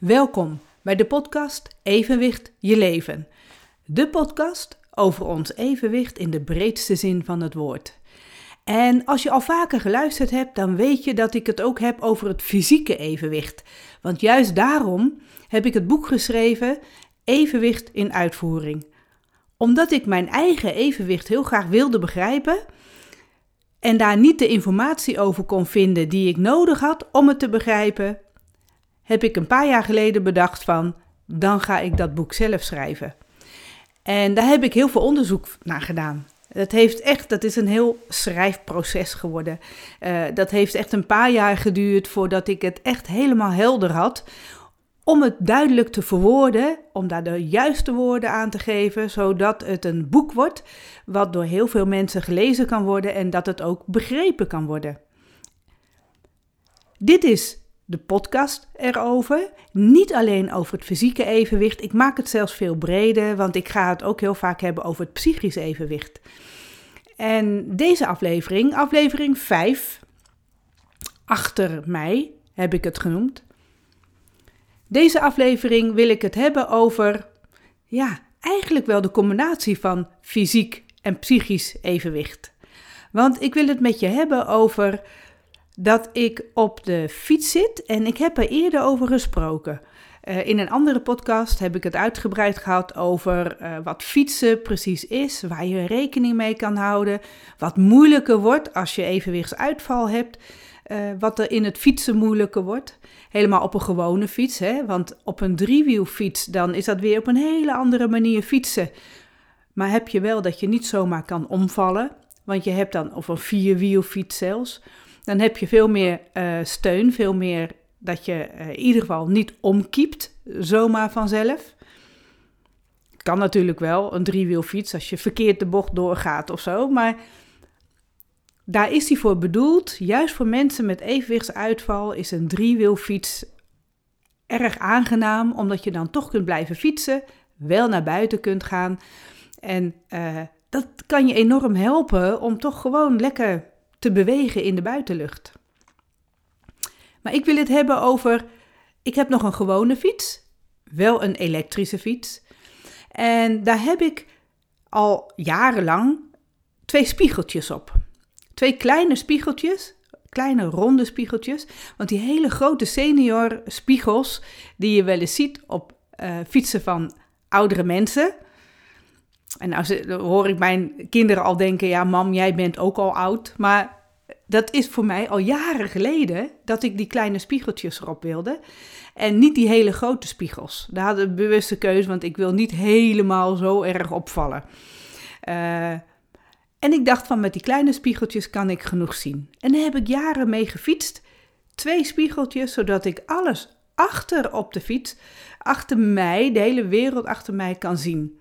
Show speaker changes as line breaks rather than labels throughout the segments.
Welkom bij de podcast Evenwicht je leven. De podcast over ons evenwicht in de breedste zin van het woord. En als je al vaker geluisterd hebt, dan weet je dat ik het ook heb over het fysieke evenwicht. Want juist daarom heb ik het boek geschreven Evenwicht in uitvoering. Omdat ik mijn eigen evenwicht heel graag wilde begrijpen en daar niet de informatie over kon vinden die ik nodig had om het te begrijpen, heb ik een paar jaar geleden bedacht van, dan ga ik dat boek zelf schrijven. En daar heb ik heel veel onderzoek naar gedaan. Dat heeft echt, dat is een heel schrijfproces geworden. Uh, dat heeft echt een paar jaar geduurd voordat ik het echt helemaal helder had. Om het duidelijk te verwoorden, om daar de juiste woorden aan te geven, zodat het een boek wordt wat door heel veel mensen gelezen kan worden en dat het ook begrepen kan worden. Dit is de podcast erover. Niet alleen over het fysieke evenwicht. Ik maak het zelfs veel breder, want ik ga het ook heel vaak hebben over het psychisch evenwicht. En deze aflevering, aflevering 5, achter mij heb ik het genoemd. Deze aflevering wil ik het hebben over, ja, eigenlijk wel de combinatie van fysiek en psychisch evenwicht. Want ik wil het met je hebben over dat ik op de fiets zit en ik heb er eerder over gesproken. Uh, in een andere podcast heb ik het uitgebreid gehad over uh, wat fietsen precies is, waar je rekening mee kan houden, wat moeilijker wordt als je evenwichtsuitval hebt, uh, wat er in het fietsen moeilijker wordt. Helemaal op een gewone fiets, hè? want op een driewielfiets dan is dat weer op een hele andere manier fietsen. Maar heb je wel dat je niet zomaar kan omvallen, want je hebt dan, of een vierwielfiets zelfs, dan heb je veel meer uh, steun, veel meer dat je uh, in ieder geval niet omkiept, zomaar vanzelf. Kan natuurlijk wel, een driewielfiets, als je verkeerd de bocht doorgaat of zo, maar daar is die voor bedoeld. Juist voor mensen met evenwichtsuitval is een driewielfiets erg aangenaam, omdat je dan toch kunt blijven fietsen, wel naar buiten kunt gaan. En uh, dat kan je enorm helpen om toch gewoon lekker te bewegen in de buitenlucht. Maar ik wil het hebben over. Ik heb nog een gewone fiets, wel een elektrische fiets. En daar heb ik al jarenlang twee spiegeltjes op. Twee kleine spiegeltjes, kleine ronde spiegeltjes. Want die hele grote senior spiegels die je wel eens ziet op uh, fietsen van oudere mensen. En nou hoor ik mijn kinderen al denken, ja mam, jij bent ook al oud. Maar dat is voor mij al jaren geleden dat ik die kleine spiegeltjes erop wilde. En niet die hele grote spiegels. Daar had ik een bewuste keuze, want ik wil niet helemaal zo erg opvallen. Uh, en ik dacht van met die kleine spiegeltjes kan ik genoeg zien. En daar heb ik jaren mee gefietst. Twee spiegeltjes, zodat ik alles achter op de fiets, achter mij, de hele wereld achter mij kan zien.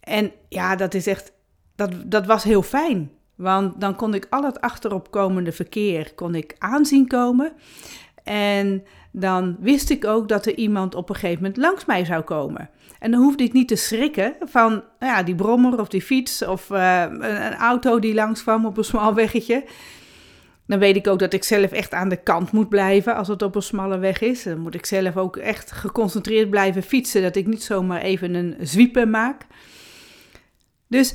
En ja, dat is echt, dat, dat was heel fijn. Want dan kon ik al het achteropkomende verkeer kon ik aanzien komen. En dan wist ik ook dat er iemand op een gegeven moment langs mij zou komen. En dan hoefde ik niet te schrikken van nou ja, die brommer of die fiets of uh, een auto die langs kwam op een smal weggetje. Dan weet ik ook dat ik zelf echt aan de kant moet blijven als het op een smalle weg is. Dan moet ik zelf ook echt geconcentreerd blijven fietsen, dat ik niet zomaar even een zwiepen maak. Dus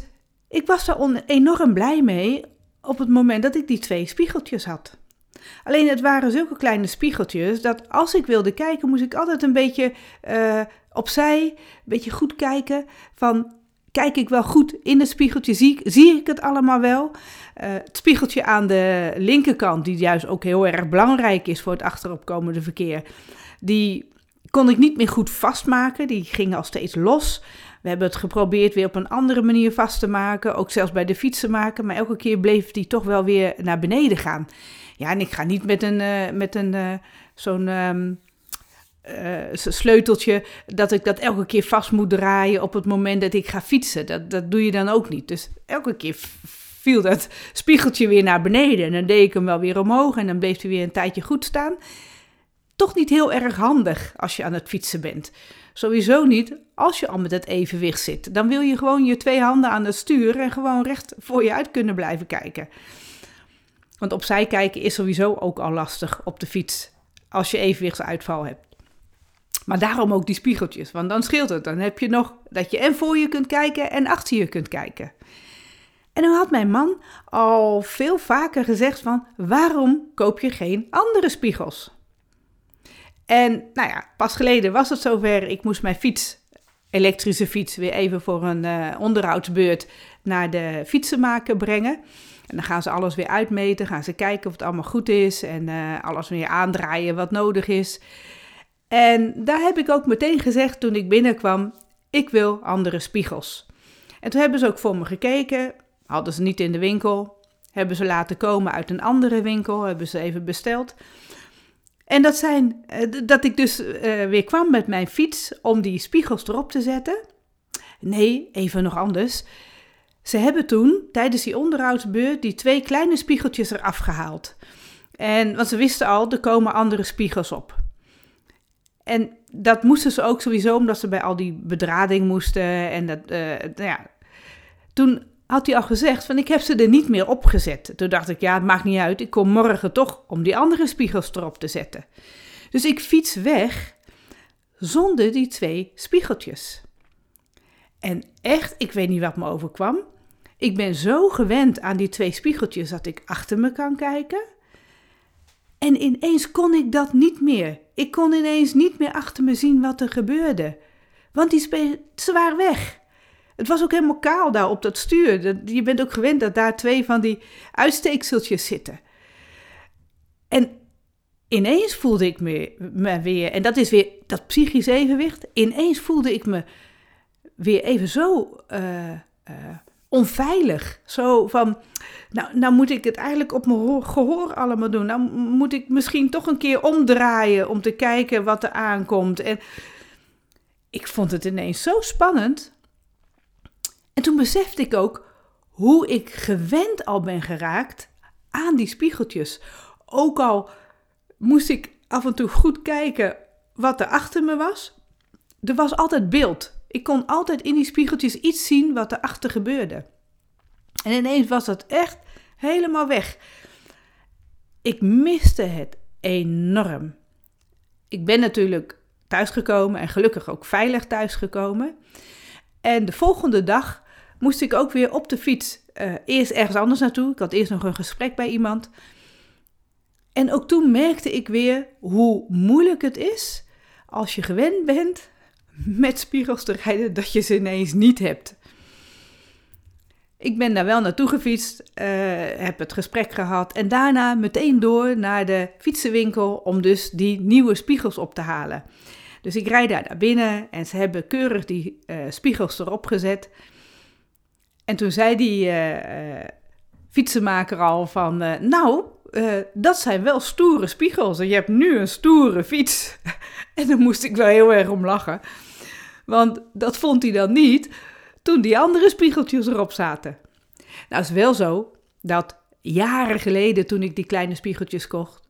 ik was daar enorm blij mee op het moment dat ik die twee spiegeltjes had. Alleen het waren zulke kleine spiegeltjes dat als ik wilde kijken, moest ik altijd een beetje uh, opzij, een beetje goed kijken van kijk ik wel goed in het spiegeltje, zie, zie ik het allemaal wel? Uh, het spiegeltje aan de linkerkant, die juist ook heel erg belangrijk is voor het achteropkomende verkeer, die kon ik niet meer goed vastmaken, die ging al steeds los. We hebben het geprobeerd weer op een andere manier vast te maken, ook zelfs bij de fietsen maken, maar elke keer bleef die toch wel weer naar beneden gaan. Ja, en ik ga niet met een, uh, met een uh, zo'n um, uh, sleuteltje dat ik dat elke keer vast moet draaien op het moment dat ik ga fietsen. Dat, dat doe je dan ook niet. Dus elke keer viel dat spiegeltje weer naar beneden en dan deed ik hem wel weer omhoog en dan bleef hij weer een tijdje goed staan. Toch niet heel erg handig als je aan het fietsen bent. Sowieso niet als je al met het evenwicht zit. Dan wil je gewoon je twee handen aan het stuur en gewoon recht voor je uit kunnen blijven kijken. Want opzij kijken is sowieso ook al lastig op de fiets als je evenwichtsuitval hebt. Maar daarom ook die spiegeltjes, want dan scheelt het. Dan heb je nog dat je en voor je kunt kijken en achter je kunt kijken. En dan had mijn man al veel vaker gezegd van, waarom koop je geen andere spiegels? En nou ja, pas geleden was het zover, ik moest mijn fiets, elektrische fiets, weer even voor een uh, onderhoudsbeurt naar de fietsenmaker brengen. En dan gaan ze alles weer uitmeten, gaan ze kijken of het allemaal goed is en uh, alles weer aandraaien wat nodig is. En daar heb ik ook meteen gezegd toen ik binnenkwam, ik wil andere spiegels. En toen hebben ze ook voor me gekeken, hadden ze niet in de winkel, hebben ze laten komen uit een andere winkel, hebben ze even besteld. En dat, zijn, eh, dat ik dus uh, weer kwam met mijn fiets om die spiegels erop te zetten. Nee, even nog anders. Ze hebben toen tijdens die onderhoudsbeurt die twee kleine spiegeltjes eraf gehaald. En, want ze wisten al, er komen andere spiegels op. En dat moesten ze ook sowieso, omdat ze bij al die bedrading moesten. En dat, uh, nou ja. Toen had hij al gezegd van ik heb ze er niet meer opgezet. Toen dacht ik, ja, het maakt niet uit. Ik kom morgen toch om die andere spiegels erop te zetten. Dus ik fiets weg zonder die twee spiegeltjes. En echt, ik weet niet wat me overkwam. Ik ben zo gewend aan die twee spiegeltjes dat ik achter me kan kijken. En ineens kon ik dat niet meer. Ik kon ineens niet meer achter me zien wat er gebeurde. Want die ze waren weg. Het was ook helemaal kaal daar op dat stuur. Je bent ook gewend dat daar twee van die uitsteekseltjes zitten. En ineens voelde ik me, me weer, en dat is weer dat psychisch evenwicht. Ineens voelde ik me weer even zo uh, uh, onveilig. Zo van, nou, nou moet ik het eigenlijk op mijn gehoor allemaal doen. Nou moet ik misschien toch een keer omdraaien om te kijken wat er aankomt. En ik vond het ineens zo spannend. En toen besefte ik ook hoe ik gewend al ben geraakt aan die spiegeltjes. Ook al moest ik af en toe goed kijken wat er achter me was, er was altijd beeld. Ik kon altijd in die spiegeltjes iets zien wat erachter gebeurde. En ineens was dat echt helemaal weg. Ik miste het enorm. Ik ben natuurlijk thuisgekomen en gelukkig ook veilig thuisgekomen. En de volgende dag moest ik ook weer op de fiets uh, eerst ergens anders naartoe. Ik had eerst nog een gesprek bij iemand. En ook toen merkte ik weer hoe moeilijk het is als je gewend bent met spiegels te rijden, dat je ze ineens niet hebt. Ik ben daar wel naartoe gefietst, uh, heb het gesprek gehad en daarna meteen door naar de fietsenwinkel om dus die nieuwe spiegels op te halen. Dus ik rijd daar naar binnen en ze hebben keurig die uh, spiegels erop gezet. En toen zei die uh, fietsenmaker al van, uh, nou, dat zijn wel stoere spiegels en je hebt nu een stoere fiets. en dan moest ik wel heel erg om lachen. Want dat vond hij dan niet toen die andere spiegeltjes erop zaten. Nou, is wel zo dat jaren geleden toen ik die kleine spiegeltjes kocht,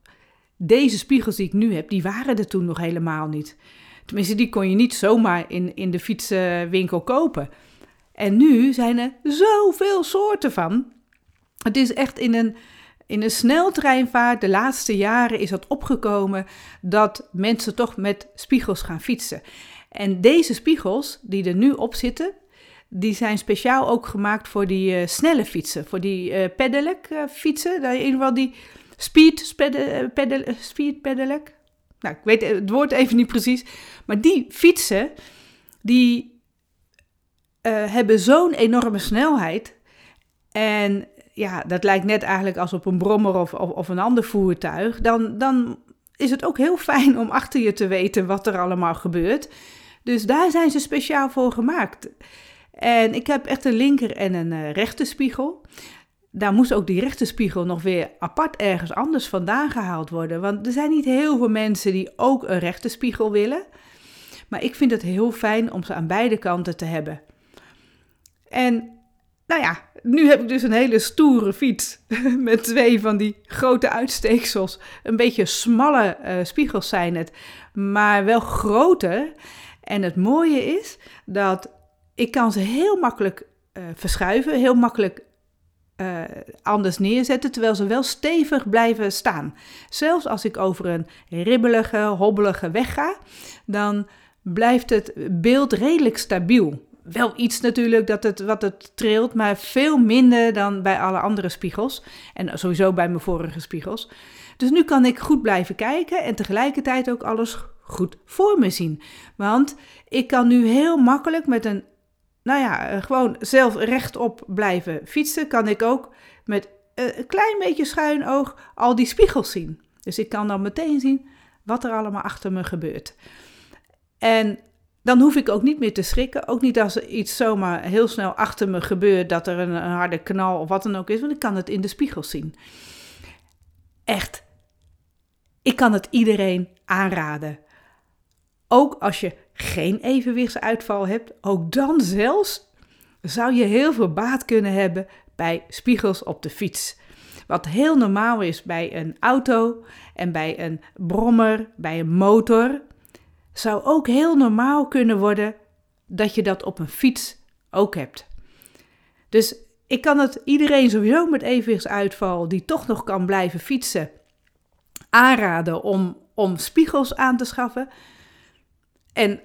deze spiegels die ik nu heb, die waren er toen nog helemaal niet. Tenminste, die kon je niet zomaar in, in de fietsenwinkel kopen. En nu zijn er zoveel soorten van. Het is echt in een, in een sneltreinvaart, de laatste jaren is dat opgekomen dat mensen toch met spiegels gaan fietsen. En deze spiegels die er nu op zitten, die zijn speciaal ook gemaakt voor die uh, snelle fietsen, voor die uh, pedelec uh, fietsen. In ieder geval die speed, pedel, speed pedelec. Nou, ik weet het woord even niet precies. Maar die fietsen, die uh, hebben zo'n enorme snelheid. En ja, dat lijkt net eigenlijk als op een brommer of, of, of, een ander voertuig. Dan, dan is het ook heel fijn om achter je te weten wat er allemaal gebeurt. Dus daar zijn ze speciaal voor gemaakt. En ik heb echt een linker en een uh, rechterspiegel. Daar moest ook die rechterspiegel nog weer apart ergens anders vandaan gehaald worden. Want er zijn niet heel veel mensen die ook een rechterspiegel willen. Maar ik vind het heel fijn om ze aan beide kanten te hebben. En nou ja, nu heb ik dus een hele stoere fiets met twee van die grote uitsteeksels. Een beetje smalle uh, spiegels zijn het, maar wel groter. En het mooie is dat ik kan ze heel makkelijk uh, verschuiven, heel makkelijk uh, anders neerzetten, terwijl ze wel stevig blijven staan. Zelfs als ik over een ribbelige, hobbelige weg ga, dan blijft het beeld redelijk stabiel. Wel iets natuurlijk dat het, wat het trilt, maar veel minder dan bij alle andere spiegels. En sowieso bij mijn vorige spiegels. Dus nu kan ik goed blijven kijken en tegelijkertijd ook alles goed voor me zien. Want ik kan nu heel makkelijk met een nou ja, eh, gewoon zelf rechtop blijven fietsen, kan ik ook met een klein beetje schuin oog al die spiegels zien. Dus ik kan dan meteen zien wat er allemaal achter me gebeurt. En dan hoef ik ook niet meer te schrikken. Ook niet als er iets zomaar heel snel achter me gebeurt, dat er een, een harde knal of wat dan ook is, want ik kan het in de spiegels zien. Echt, ik kan het iedereen aanraden. Ook als je geen evenwichtsuitval hebt, ook dan zelfs zou je heel veel baat kunnen hebben bij spiegels op de fiets. Wat heel normaal is bij een auto en bij een brommer, bij een motor, zou ook heel normaal kunnen worden dat je dat op een fiets ook hebt. Dus ik kan het iedereen sowieso met evenwichtsuitval die toch nog kan blijven fietsen aanraden om, om spiegels aan te schaffen. En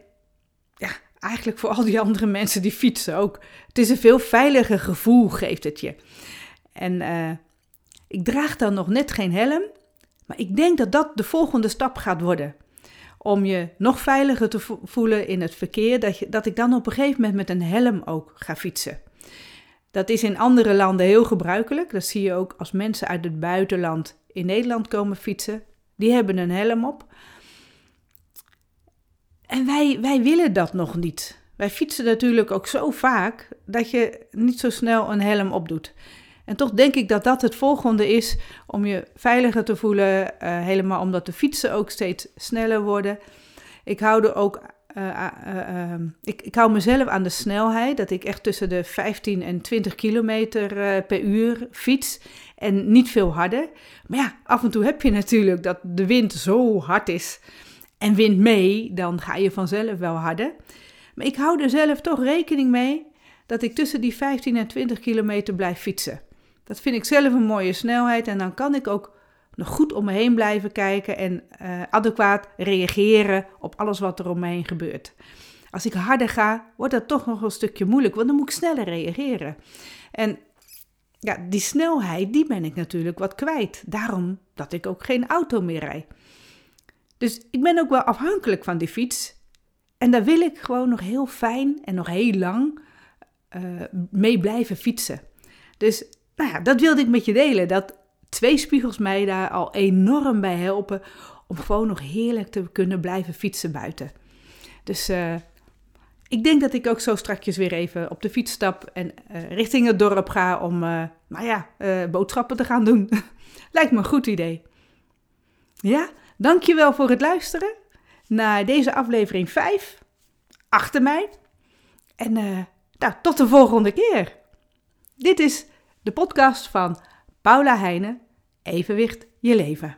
ja, eigenlijk voor al die andere mensen die fietsen ook. Het is een veel veiliger gevoel, geeft het je. En uh, ik draag dan nog net geen helm, maar ik denk dat dat de volgende stap gaat worden. Om je nog veiliger te voelen in het verkeer, dat, je, dat ik dan op een gegeven moment met een helm ook ga fietsen. Dat is in andere landen heel gebruikelijk. Dat zie je ook als mensen uit het buitenland in Nederland komen fietsen. Die hebben een helm op. En wij, wij willen dat nog niet. Wij fietsen natuurlijk ook zo vaak dat je niet zo snel een helm opdoet. En toch denk ik dat dat het volgende is om je veiliger te voelen. Uh, helemaal omdat de fietsen ook steeds sneller worden. Ik hou er ook. Uh, uh, ik, ik hou mezelf aan de snelheid. Dat ik echt tussen de 15 en 20 kilometer per uur fiets. En niet veel harder. Maar ja, af en toe heb je natuurlijk dat de wind zo hard is en wind mee, dan ga je vanzelf wel harder. Maar ik hou er zelf toch rekening mee dat ik tussen die 15 en 20 kilometer blijf fietsen. Dat vind ik zelf een mooie snelheid en dan kan ik ook nog goed om me heen blijven kijken en uh, adequaat reageren op alles wat er om me heen gebeurt. Als ik harder ga, wordt dat toch nog een stukje moeilijk, want dan moet ik sneller reageren. En ja, die snelheid, die ben ik natuurlijk wat kwijt. Daarom dat ik ook geen auto meer rijd. Dus ik ben ook wel afhankelijk van die fiets. En daar wil ik gewoon nog heel fijn en nog heel lang uh, mee blijven fietsen. Dus nou ja, dat wilde ik met je delen. Dat twee spiegels mij daar al enorm bij helpen om gewoon nog heerlijk te kunnen blijven fietsen buiten. Dus uh, ik denk dat ik ook zo strakjes weer even op de fiets stap en uh, richting het dorp ga om, nou ja, boodschappen te gaan doen. Lijkt me een goed idee. Ja, Dankjewel voor het luisteren naar deze aflevering 5 achter mij. En nou, tot de volgende keer. Dit is de podcast van Paula Heijnen, Evenwicht je leven.